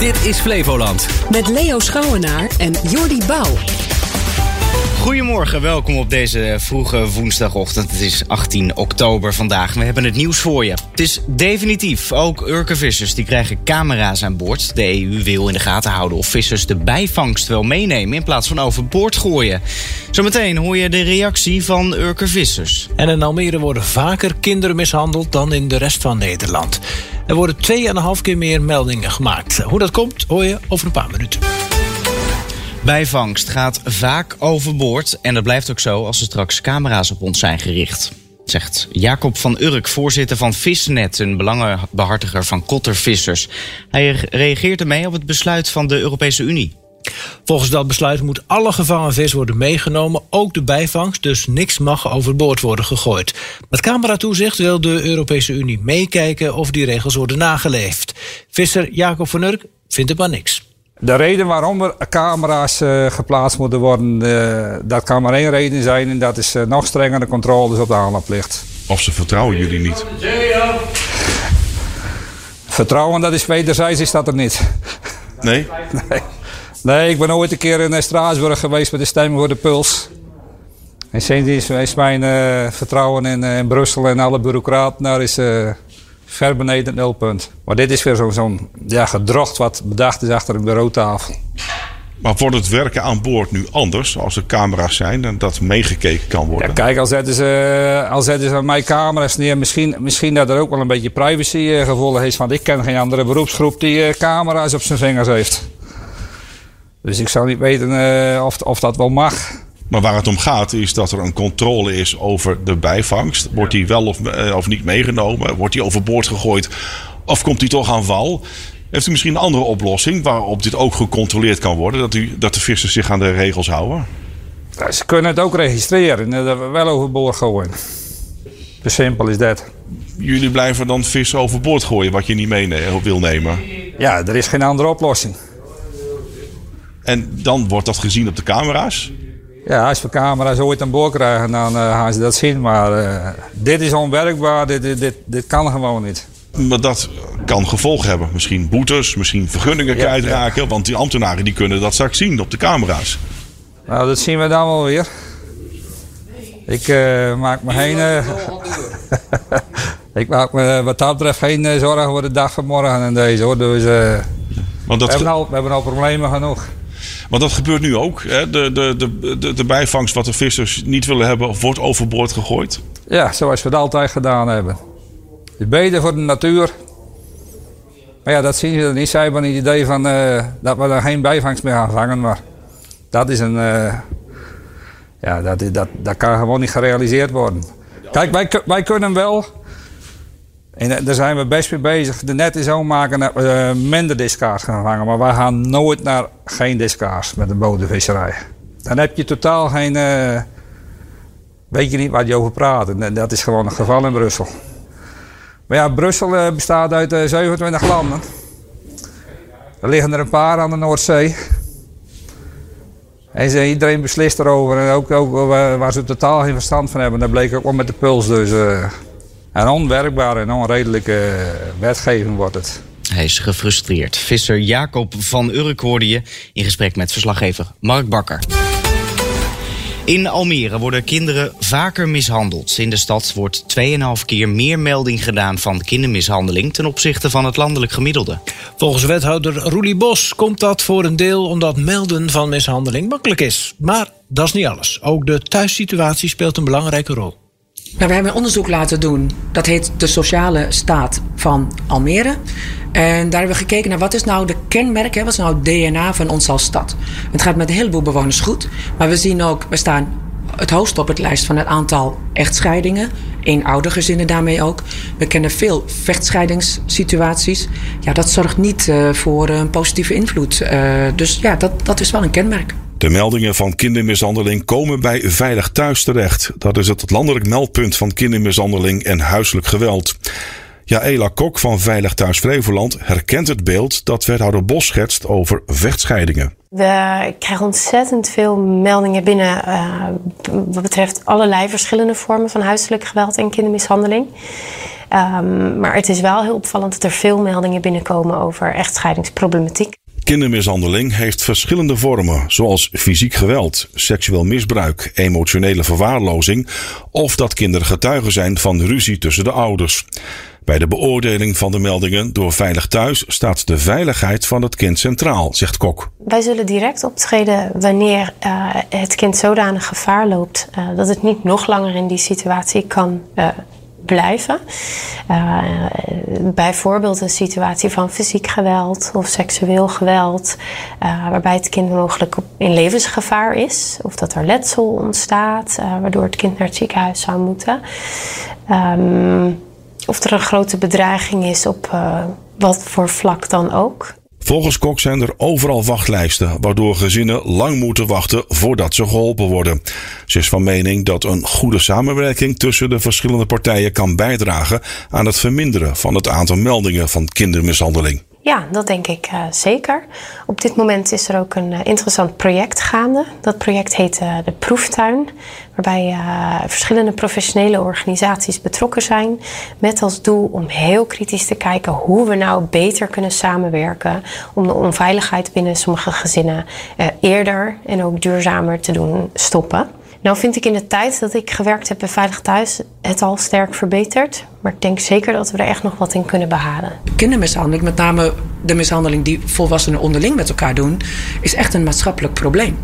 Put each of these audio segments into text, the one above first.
Dit is Flevoland. Met Leo Schouwenaar en Jordi Bouw. Goedemorgen, welkom op deze vroege woensdagochtend. Het is 18 oktober vandaag. We hebben het nieuws voor je. Het is definitief. Ook Urkenvissers die krijgen camera's aan boord. De EU wil in de gaten houden of vissers de bijvangst wel meenemen... in plaats van overboord gooien. Zometeen hoor je de reactie van Urkenvissers. En in Almere worden vaker kinderen mishandeld dan in de rest van Nederland. Er worden 2,5 keer meer meldingen gemaakt. Hoe dat komt, hoor je over een paar minuten. Bijvangst gaat vaak overboord en dat blijft ook zo als er straks camera's op ons zijn gericht. Zegt Jacob van Urk, voorzitter van Visnet, een belangenbehartiger van kottervissers. Hij reageert ermee op het besluit van de Europese Unie. Volgens dat besluit moet alle gevangen vis worden meegenomen, ook de bijvangst, dus niks mag overboord worden gegooid. Met cameratoezicht wil de Europese Unie meekijken of die regels worden nageleefd. Visser Jacob van Urk vindt het maar niks. De reden waarom er camera's uh, geplaatst moeten worden, uh, dat kan maar één reden zijn en dat is uh, nog strengere controles op de aanlandplicht. Of ze vertrouwen jullie niet? Vertrouwen, dat is wederzijds, is dat er niet. Nee? nee? Nee, ik ben ooit een keer in Straatsburg geweest met de stem voor de puls. En sindsdien is mijn vertrouwen in, in, Brussel en alle bureaucraten daar is ver beneden het nulpunt. Maar dit is weer zo'n zo ja, gedrocht wat bedacht is achter een bureautafel. Maar wordt het werken aan boord nu anders als er camera's zijn en dat meegekeken kan worden? Ja, kijk, al zetten, ze, al zetten ze mijn camera's neer, misschien, misschien dat er ook wel een beetje privacygevoel is. Want ik ken geen andere beroepsgroep die uh, camera's op zijn vingers heeft. Dus ik zou niet weten uh, of, of dat wel mag. Maar waar het om gaat is dat er een controle is over de bijvangst. Wordt die wel of, uh, of niet meegenomen? Wordt die overboord gegooid? Of komt die toch aan wal? Heeft u misschien een andere oplossing waarop dit ook gecontroleerd kan worden? Dat, u, dat de vissers zich aan de regels houden? Ja, ze kunnen het ook registreren. Dat we wel overboord gooien. Zo simpel is dat. Jullie blijven dan vissen overboord gooien wat je niet mee wil nemen? Ja, er is geen andere oplossing. En dan wordt dat gezien op de camera's? Ja, als we camera's ooit aan boord krijgen, dan uh, gaan ze dat zien. Maar uh, dit is onwerkbaar, dit, dit, dit, dit, kan gewoon niet. Maar dat kan gevolgen hebben. Misschien boetes, misschien vergunningen ja, kwijtraken. Ja. Want die ambtenaren die kunnen dat straks zien op de camera's. Nou, dat zien we dan wel weer. Ik uh, maak me geen... ik maak me wat dat betreft geen zorgen voor de dag van morgen en deze hoor. Dus, we, hebben al, we hebben al problemen genoeg. Want dat gebeurt nu ook. Hè? De, de, de, de, bijvangst wat de vissers niet willen hebben, wordt overboord gegooid. Ja, zoals we het altijd gedaan hebben. Het beter voor de natuur. Maar ja, dat zien ze niet. Zij hebben een idee van uh, dat we er geen bijvangst meer gaan vangen. Maar dat is een. Uh, ja, dat, dat, dat kan gewoon niet gerealiseerd worden. Kijk, wij, wij kunnen wel. En daar zijn we best mee bezig. De netten zo maken dat we uh, minder discards gaan vangen. Maar wij gaan nooit naar geen discards met een bodemvisserij. Dan heb je totaal geen. Uh, weet je niet waar je over praat. Dat is gewoon een geval in Brussel. Maar ja, Brussel bestaat uit 27 landen. Er liggen er een paar aan de Noordzee. En ze, iedereen beslist erover. En ook, ook waar ze totaal geen verstand van hebben. Dat bleek ook wel met de puls. Dus. Een onwerkbare en onredelijke wetgeving wordt het. Hij is gefrustreerd. Visser Jacob van Urk hoorde je in gesprek met verslaggever Mark Bakker. In Almere worden kinderen vaker mishandeld. In de stad wordt 2,5 keer meer melding gedaan van kindermishandeling ten opzichte van het landelijk gemiddelde. Volgens wethouder Roelie Bos komt dat voor een deel omdat melden van mishandeling makkelijk is. Maar dat is niet alles. Ook de thuissituatie speelt een belangrijke rol. Nou, we hebben een onderzoek laten doen. Dat heet de sociale staat van Almere. En daar hebben we gekeken naar wat is nou de kenmerk, hè, wat is nou het DNA van ons als stad. Het gaat met een heleboel bewoners goed. Maar we zien ook, we staan het hoogst op het lijst van het aantal echtscheidingen. Eenoudergezinnen daarmee ook. We kennen veel vechtscheidingssituaties. Ja, dat zorgt niet uh, voor een positieve invloed. Uh, dus ja, dat, dat is wel een kenmerk. De meldingen van kindermishandeling komen bij Veilig Thuis terecht. Dat is het landelijk meldpunt van kindermishandeling en huiselijk geweld. Jaela Kok van Veilig Thuis Flevoland herkent het beeld dat wethouder Bos schetst over vechtscheidingen. We krijgen ontzettend veel meldingen binnen uh, wat betreft allerlei verschillende vormen van huiselijk geweld en kindermishandeling. Ehm, maar het is wel heel opvallend dat er veel meldingen binnenkomen over echtscheidingsproblematiek. Kindermishandeling heeft verschillende vormen, zoals fysiek geweld, seksueel misbruik, emotionele verwaarlozing of dat kinderen getuigen zijn van ruzie tussen de ouders. Bij de beoordeling van de meldingen door Veilig Thuis staat de veiligheid van het kind centraal, zegt Kok. Wij zullen direct optreden wanneer uh, het kind zodanig gevaar loopt uh, dat het niet nog langer in die situatie kan uh, blijven. Uh, bijvoorbeeld een situatie van fysiek geweld of seksueel geweld, uh, waarbij het kind mogelijk in levensgevaar is, of dat er letsel ontstaat, uh, waardoor het kind naar het ziekenhuis zou moeten. Um, of er een grote bedreiging is op wat voor vlak dan ook. Volgens Kok zijn er overal wachtlijsten, waardoor gezinnen lang moeten wachten voordat ze geholpen worden. Ze is van mening dat een goede samenwerking tussen de verschillende partijen kan bijdragen aan het verminderen van het aantal meldingen van kindermishandeling. Ja, dat denk ik uh, zeker. Op dit moment is er ook een uh, interessant project gaande. Dat project heet uh, de Proeftuin, waarbij verschillende professionele organisaties betrokken zijn. Met als doel om heel kritisch te kijken hoe we nou beter kunnen samenwerken om de onveiligheid binnen sommige gezinnen eerder en ook duurzamer te doen stoppen. Nou vind ik in de tijd dat ik gewerkt heb bij Veilig Thuis het al sterk verbeterd. Maar ik denk zeker dat we er echt nog wat in kunnen behalen. Kindermishandeling, met name de mishandeling die volwassenen onderling met elkaar doen, is echt een maatschappelijk probleem.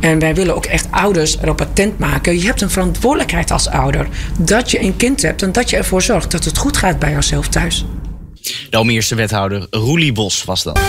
En wij willen ook echt ouders erop attent maken. Je hebt een verantwoordelijkheid als ouder. Dat je een kind hebt en dat je ervoor zorgt dat het goed gaat bij jezelf thuis. De Almeerse wethouder Roelie Bos was dat.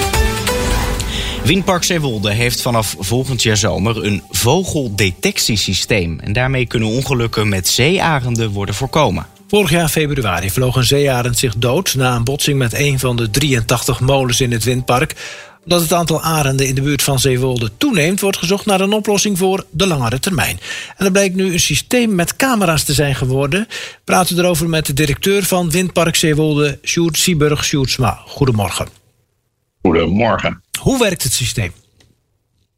Windpark Zeewolde heeft vanaf volgend jaar zomer een vogeldetectiesysteem. En daarmee kunnen ongelukken met zeearenden worden voorkomen. Vorig jaar februari vloog een zeearend zich dood na een botsing met een van de 83 molens in het windpark. Omdat het aantal arenden in de buurt van Zeewolde toeneemt, wordt gezocht naar een oplossing voor de langere termijn. En er blijkt nu een systeem met camera's te zijn geworden. Praten we erover met de directeur van Windpark Zeewolde, Sjoerd Sieburg Sjoerdsma. Goedemorgen. Goedemorgen. Hoe werkt het systeem?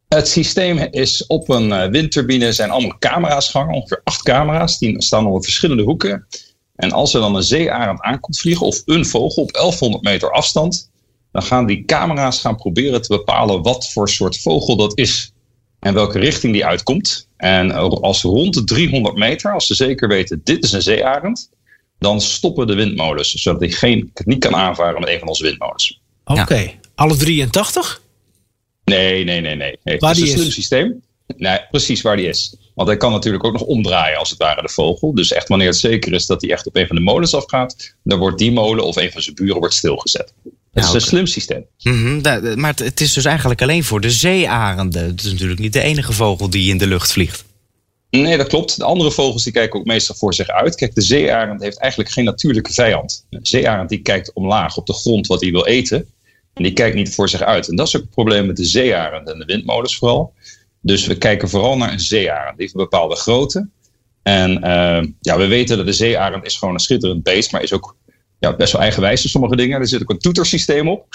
Het systeem is op een windturbine zijn allemaal camera's gehangen, ongeveer acht camera's. Die staan op verschillende hoeken. En als er dan een zeearend aankomt vliegen of een vogel op 1100 meter afstand, dan gaan die camera's gaan proberen te bepalen wat voor soort vogel dat is en welke richting die uitkomt. En als rond de 300 meter, als ze zeker weten dit is een zeearend, dan stoppen de windmolens, zodat hij geen, het niet kan aanvaren met een van onze windmolens. Oké, okay. Alle 83? Nee, nee, nee, nee. nee. Waar het is die een slim systeem. Nee, precies waar die is. Want hij kan natuurlijk ook nog omdraaien als het ware de vogel. Dus echt wanneer het zeker is dat hij echt op een van de molens afgaat, dan wordt die molen of een van zijn buren wordt stilgezet. Het Ja, is een slim systeem. Mhm, maar het, het is dus eigenlijk alleen voor de zeearenden. Het is natuurlijk niet de enige vogel die in de lucht vliegt. Nee, dat klopt. De andere vogels die kijken ook meestal voor zich uit. Kijk, de zeearend heeft eigenlijk geen natuurlijke vijand. Een zeearend die kijkt omlaag op de grond wat hij wil eten. En die kijkt niet voor zich uit. En dat is ook het probleem met de zeearend en de windmolens vooral. Dus we kijken vooral naar een zeearend. Die heeft een bepaalde grootte. En eh, ja, we weten dat de zeearend is gewoon een schitterend beest, maar is ook ja, best wel eigenwijs in sommige dingen. Er zit ook een toetersysteem op.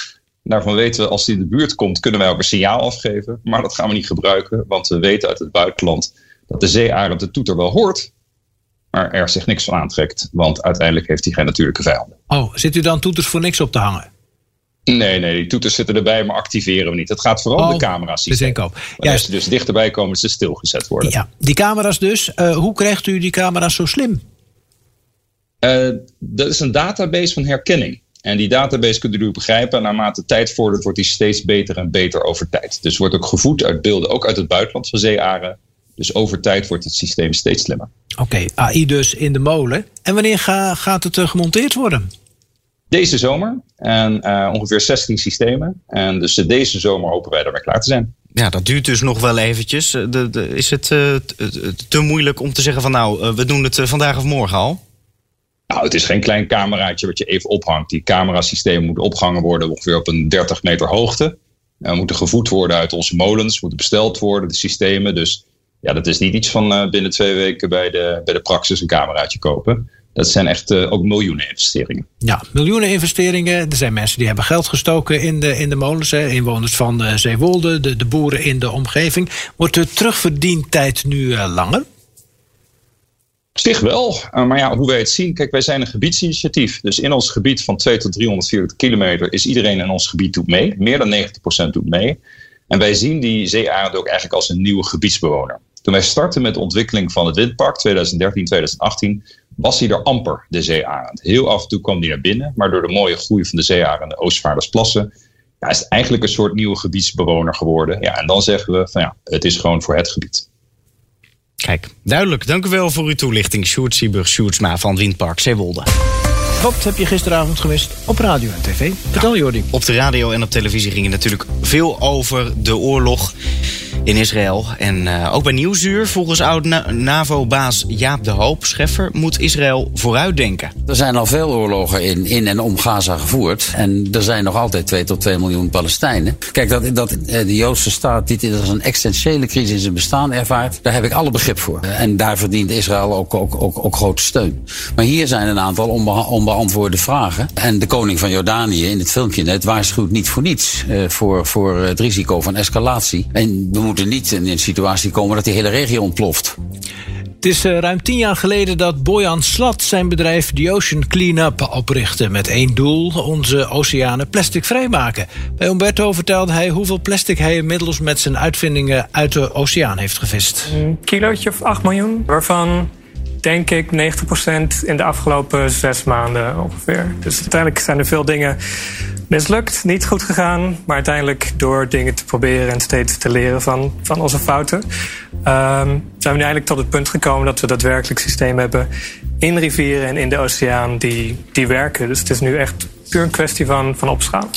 Daarvan weten we, als die in de buurt komt, kunnen wij ook een signaal afgeven. Maar dat gaan we niet gebruiken, want we weten uit het buitenland dat de zeearend de toeter wel hoort, maar er zich niks van aantrekt. Want uiteindelijk heeft hij geen natuurlijke vijanden. Oh, zit u dan toeters voor niks op te hangen? Nee, nee, die toeters zitten erbij, maar activeren we niet. Het gaat vooral om Oh, de camera's. de zinkoop. Wanneer Juist. ze dus dichterbij komen, ze stilgezet worden. Ja, die camera's dus. Eh, hoe krijgt u die camera's zo slim? Eh, dat is een database van herkenning. En die database kunt u begrijpen. Naarmate tijd vordert, wordt die steeds beter en beter over tijd. Dus wordt ook gevoed uit beelden, ook uit het buitenland van zeearen. Dus over tijd wordt het systeem steeds slimmer. Oké, AI dus in de molen. En wanneer ga- gaat het eh, gemonteerd worden? Deze zomer. En eh, ongeveer 16 systemen. En dus eh, deze zomer hopen wij daarmee klaar te zijn. Ja, dat duurt dus nog wel eventjes. Eh, De, de, is het te moeilijk om te zeggen van nou, we doen het vandaag of morgen al? Nou, het is geen klein cameraatje wat je even ophangt. Die camerasystemen moeten opgehangen worden ongeveer op een 30 meter hoogte. En moeten gevoed worden uit onze molens, moeten besteld worden, de systemen. Dus ja, dat is niet iets van binnen twee weken bij de, bij de praxis een cameraatje kopen. Dat zijn echt eh, ook miljoenen investeringen. Ja, miljoenen investeringen. Er zijn mensen die hebben geld gestoken in de, in de molens. Hè. Inwoners van eh, Zeewolde, de, de boeren in de omgeving. Wordt de terugverdientijd nu eh, langer? Op zich wel, uh, maar ja, hoe wij het zien, kijk, wij zijn een gebiedsinitiatief. Dus in ons gebied van 2 tot 340 kilometer is iedereen in ons gebied doet mee. Meer dan 90% doet mee. En wij zien die zeearend ook eigenlijk als een nieuwe gebiedsbewoner. Toen wij startten met de ontwikkeling van het windpark 2013, 2018, was hij er amper, de zeearend. Heel af en toe kwam hij naar binnen, maar door de mooie groei van de zeearend, de Oostvaardersplassen, ja, is het eigenlijk een soort nieuwe gebiedsbewoner geworden. Ja, en dan zeggen we van ja, het is gewoon voor het gebied. Kijk, duidelijk. Dank u wel voor uw toelichting, Sjoerd Sieburg-Sjoerdsma van Windpark Zeewolde. Wat heb je gisteravond gemist op radio en tv? Vertel Jordi. Op de radio en op televisie ging het natuurlijk veel over de oorlog in Israël. En uh, ook bij Nieuwsuur, volgens oud-NAVO-baas Jaap de Hoop Scheffer, moet Israël vooruitdenken. Er zijn al veel oorlogen in, in en om Gaza gevoerd. En er zijn nog altijd 2 tot 2 miljoen Palestijnen. Kijk, dat, dat de Joodse staat dit als een essentiële crisis in zijn bestaan ervaart, daar heb ik alle begrip voor. En daar verdient Israël ook, ook, ook, ook grote steun. Maar hier zijn een aantal onbeantwoorde vragen. En de koning van Jordanië in het filmpje net waarschuwt niet voor niets uh, voor, voor het risico van escalatie. En moeten niet in een situatie komen dat die hele regio ontploft. Het is uh, ruim tien jaar geleden dat Boyan Slat zijn bedrijf The Ocean Cleanup oprichtte. Met één doel: onze oceanen plasticvrij maken. Bij Umberto vertelde hij hoeveel plastic hij inmiddels met zijn uitvindingen uit de oceaan heeft gevist. Een kilootje of 8 miljoen, waarvan denk ik 90% in de afgelopen zes maanden ongeveer. Dus uiteindelijk zijn er veel dingen mislukt, niet goed gegaan. Maar uiteindelijk door dingen te proberen en steeds te leren van, van onze fouten... Um, zijn we nu eindelijk tot het punt gekomen dat we daadwerkelijk systemen hebben... in rivieren en in de oceaan die, die werken. Dus het is nu echt puur een kwestie van, van opschalen.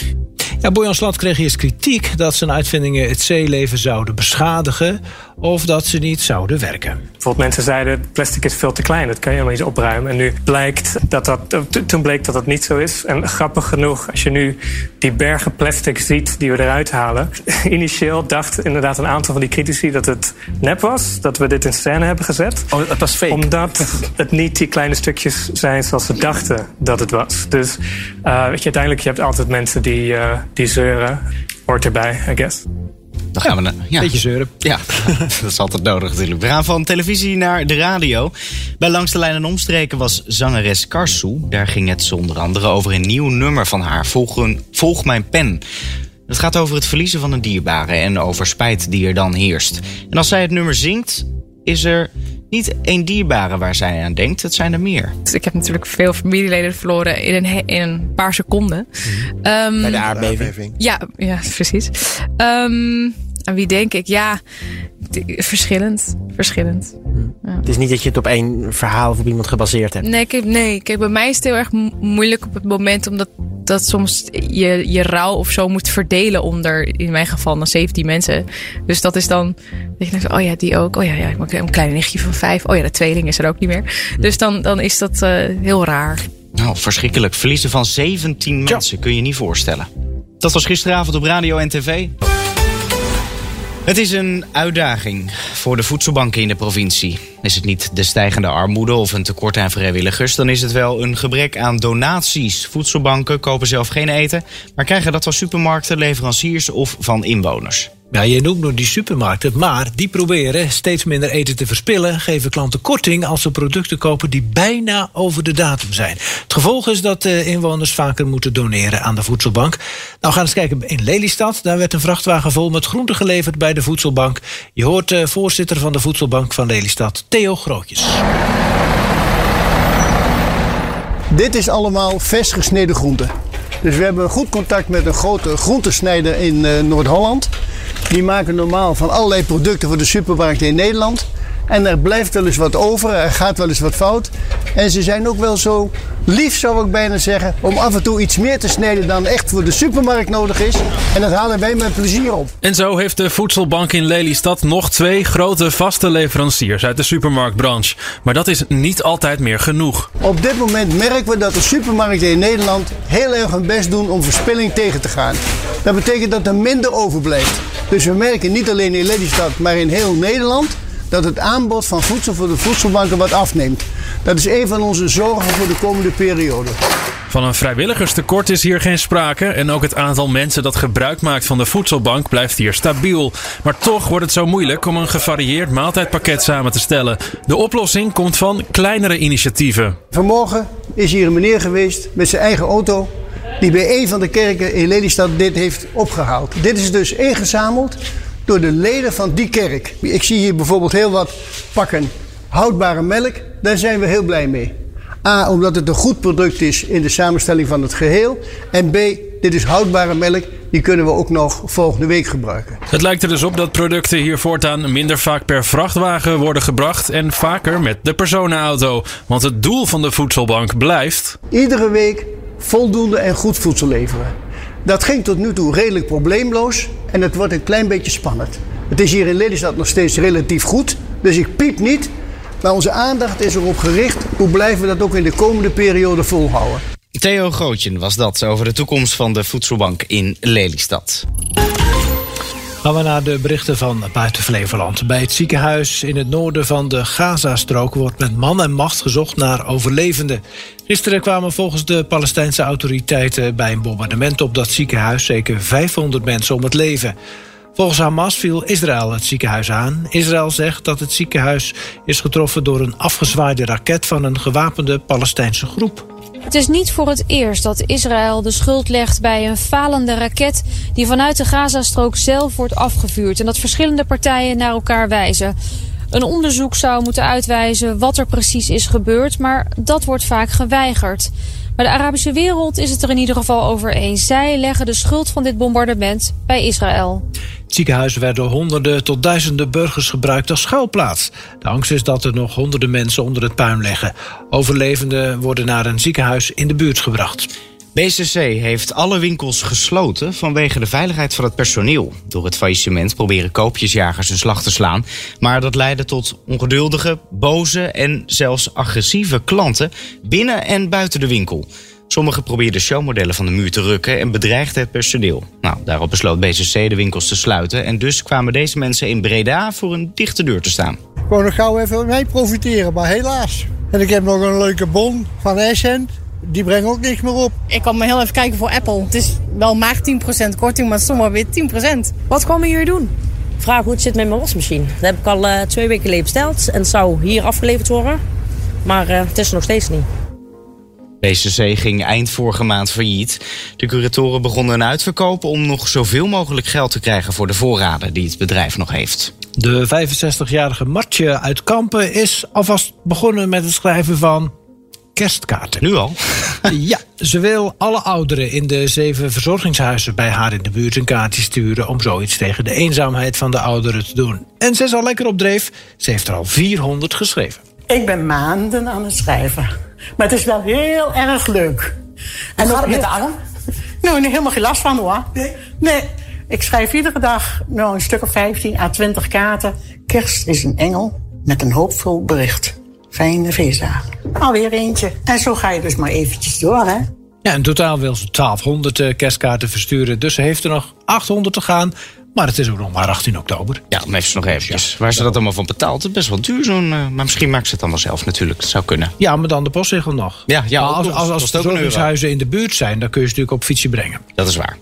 Ja, Bojan Slat kreeg eerst kritiek dat zijn uitvindingen het zeeleven zouden beschadigen of dat ze niet zouden werken. Bijvoorbeeld mensen zeiden plastic is veel te klein, dat kan je helemaal niet opruimen. En nu blijkt dat dat, toen bleek dat dat niet zo is. En grappig genoeg, als je nu die bergen plastic ziet die we eruit halen. Initieel dacht inderdaad een aantal van die critici dat het nep was, dat we dit in scène hebben gezet. Oh, dat was fake. Omdat het niet die kleine stukjes zijn zoals ze dachten dat het was. Dus uh, weet je, uiteindelijk je hebt altijd mensen die, uh, die zeuren. Hoort erbij, I guess. Dan gaan we naar. Ja. Beetje zeuren. Ja, dat is altijd nodig natuurlijk. We gaan van televisie naar de radio. Bij Langs de Lijn en Omstreken was zangeres Karsu. Daar ging het onder andere over een nieuw nummer van haar. Volg, een, Volg mijn pen. Het gaat over het verliezen van een dierbare en over spijt die er dan heerst. En als zij het nummer zingt, is er niet één dierbare waar zij aan denkt. Het zijn er meer. Ik heb natuurlijk veel familieleden verloren in een, in een paar seconden. Mm -hmm. um, Bij de aardbeving. Ja, ja precies. Um, aan wie denk ik? Ja, verschillend. Verschillend. Ja. Het is niet dat je het op één verhaal of op iemand gebaseerd hebt. Nee, kijk, nee. kijk bij mij is het heel erg moeilijk op het moment omdat dat soms je, je rouw of zo moet verdelen onder, in mijn geval, dan 17 mensen. Dus dat is dan, dat je denkt, oh ja, die ook. Oh ja, ja, ik heb een klein nichtje van vijf. Oh ja, de tweeling is er ook niet meer. Dus dan, dan is dat uh, heel raar. Nou, verschrikkelijk. Verliezen van 17 mensen kun je niet voorstellen. Dat was gisteravond op radio en tv. Het is een uitdaging voor de voedselbanken in de provincie. Is het niet de stijgende armoede of een tekort aan vrijwilligers, dan is het wel een gebrek aan donaties. Voedselbanken kopen zelf geen eten, maar krijgen dat van supermarkten, leveranciers of van inwoners. Ja, je noemt nog die supermarkten, maar die proberen steeds minder eten te verspillen. Geven klanten korting als ze producten kopen die bijna over de datum zijn. Het gevolg is dat de inwoners vaker moeten doneren aan de voedselbank. Nou, gaan we eens kijken in Lelystad. Daar werd een vrachtwagen vol met groenten geleverd bij de voedselbank. Je hoort de voorzitter van de voedselbank van Lelystad, Theo Grootjes. Dit is allemaal vers gesneden groenten. Dus we hebben goed contact met een grote groentesnijder in uh, Noord-Holland. Die maken normaal van allerlei producten voor de supermarkten in Nederland. En er blijft wel eens wat over, er gaat wel eens wat fout. En ze zijn ook wel zo lief, zou ik bijna zeggen, om af en toe iets meer te snijden dan echt voor de supermarkt nodig is. En dat halen wij met plezier op. En zo heeft de Voedselbank in Lelystad nog twee grote vaste leveranciers uit de supermarktbranche. Maar dat is niet altijd meer genoeg. Op dit moment merken we dat de supermarkten in Nederland heel erg hun best doen om verspilling tegen te gaan. Dat betekent dat er minder overblijft. Dus we merken niet alleen in Lelystad, maar in heel Nederland dat het aanbod van voedsel voor de voedselbanken wat afneemt. Dat is een van onze zorgen voor de komende periode. Van een vrijwilligerstekort is hier geen sprake. En ook het aantal mensen dat gebruik maakt van de voedselbank blijft hier stabiel. Maar toch wordt het zo moeilijk om een gevarieerd maaltijdpakket samen te stellen. De oplossing komt van kleinere initiatieven. Vanmorgen is hier een meneer geweest met zijn eigen auto. Die bij een van de kerken in Lelystad dit heeft opgehaald. Dit is dus ingezameld door de leden van die kerk. Ik zie hier bijvoorbeeld heel wat pakken houdbare melk. Daar zijn we heel blij mee. A, omdat het een goed product is in de samenstelling van het geheel. En B, dit is houdbare melk. Die kunnen we ook nog volgende week gebruiken. Het lijkt er dus op dat producten hier voortaan minder vaak per vrachtwagen worden gebracht en vaker met de personenauto. Want het doel van de voedselbank blijft. Iedere week voldoende en goed voedsel leveren. Dat ging tot nu toe redelijk probleemloos en het wordt een klein beetje spannend. Het is hier in Lelystad nog steeds relatief goed, dus ik piep niet. Maar onze aandacht is erop gericht hoe blijven we dat ook in de komende periode volhouden. Theo Grootjen was dat over de toekomst van de voedselbank in Lelystad. Gaan we naar de berichten van buiten Flevoland. Bij het ziekenhuis in het noorden van de Gazastrook wordt met man en macht gezocht naar overlevenden. Gisteren kwamen volgens de Palestijnse autoriteiten bij een bombardement op dat ziekenhuis zeker 500 mensen om het leven. Volgens Hamas viel Israël het ziekenhuis aan. Israël zegt dat het ziekenhuis is getroffen door een afgezwaaide raket van een gewapende Palestijnse groep. Het is niet voor het eerst dat Israël de schuld legt bij een falende raket die vanuit de Gazastrook zelf wordt afgevuurd en dat verschillende partijen naar elkaar wijzen. Een onderzoek zou moeten uitwijzen wat er precies is gebeurd, maar dat wordt vaak geweigerd. Maar de Arabische wereld is het er in ieder geval over eens. Zij leggen de schuld van dit bombardement bij Israël. Het ziekenhuis werd door honderden tot duizenden burgers gebruikt als schuilplaats. De angst is dat er nog honderden mensen onder het puin liggen. Overlevenden worden naar een ziekenhuis in de buurt gebracht. BCC heeft alle winkels gesloten vanwege de veiligheid van het personeel. Door het faillissement proberen koopjesjagers een slag te slaan. Maar dat leidde tot ongeduldige, boze en zelfs agressieve klanten binnen en buiten de winkel. Sommigen probeerden showmodellen van de muur te rukken en bedreigden het personeel. Nou, daarop besloot BCC de winkels te sluiten. En dus kwamen deze mensen in Breda voor een dichte deur te staan. Ik gauw even mee profiteren, maar helaas. En ik heb nog een leuke bon van Essent. Die brengen ook niks meer op. Ik kwam maar heel even kijken voor Apple. Het is wel maar 10% korting, maar zomaar weer 10%. Wat je hier doen? Vraag hoe het zit met mijn wasmachine. Dat heb ik al uh, twee weken geleden besteld. En het zou hier afgeleverd worden. Maar uh, het is er nog steeds niet. BCC ging eind vorige maand failliet. De curatoren begonnen een uitverkoop om nog zoveel mogelijk geld te krijgen voor de voorraden die het bedrijf nog heeft. De 65-jarige Martje uit Kampen is alvast begonnen met het schrijven van kerstkaarten. Nu al? ja, ze wil alle ouderen in de zeven verzorgingshuizen bij haar in de buurt een kaartje sturen om zoiets tegen de eenzaamheid van de ouderen te doen. En ze is al lekker op dreef. Ze heeft er al 400 geschreven. Ik ben maanden aan het schrijven. Maar het is wel heel erg leuk. En gaat het met de arm? Nou, nee, helemaal geen last van hoor. Nee? Nee. Ik schrijf iedere dag nou, een stuk of 15 à 20 kaarten. Kerst is een engel met een hoopvol bericht. Fijne feestdagen. Alweer eentje. En zo ga je dus maar eventjes door, hè? Ja, in totaal wil ze 1200 kerstkaarten versturen. Dus ze heeft er nog 800 te gaan. Maar het is ook nog maar 18 oktober. Ja, dan heeft ze nog eventjes. Waar ze dat allemaal van betaalt. Het is best wel duur zo'n... Uh, maar misschien maakt ze het allemaal zelf natuurlijk. Dat zou kunnen. Ja, maar dan de postzegel nog. Ja, ja als, als, als, in de buurt zijn... dan kun je ze natuurlijk op fietsje brengen. Dat is waar.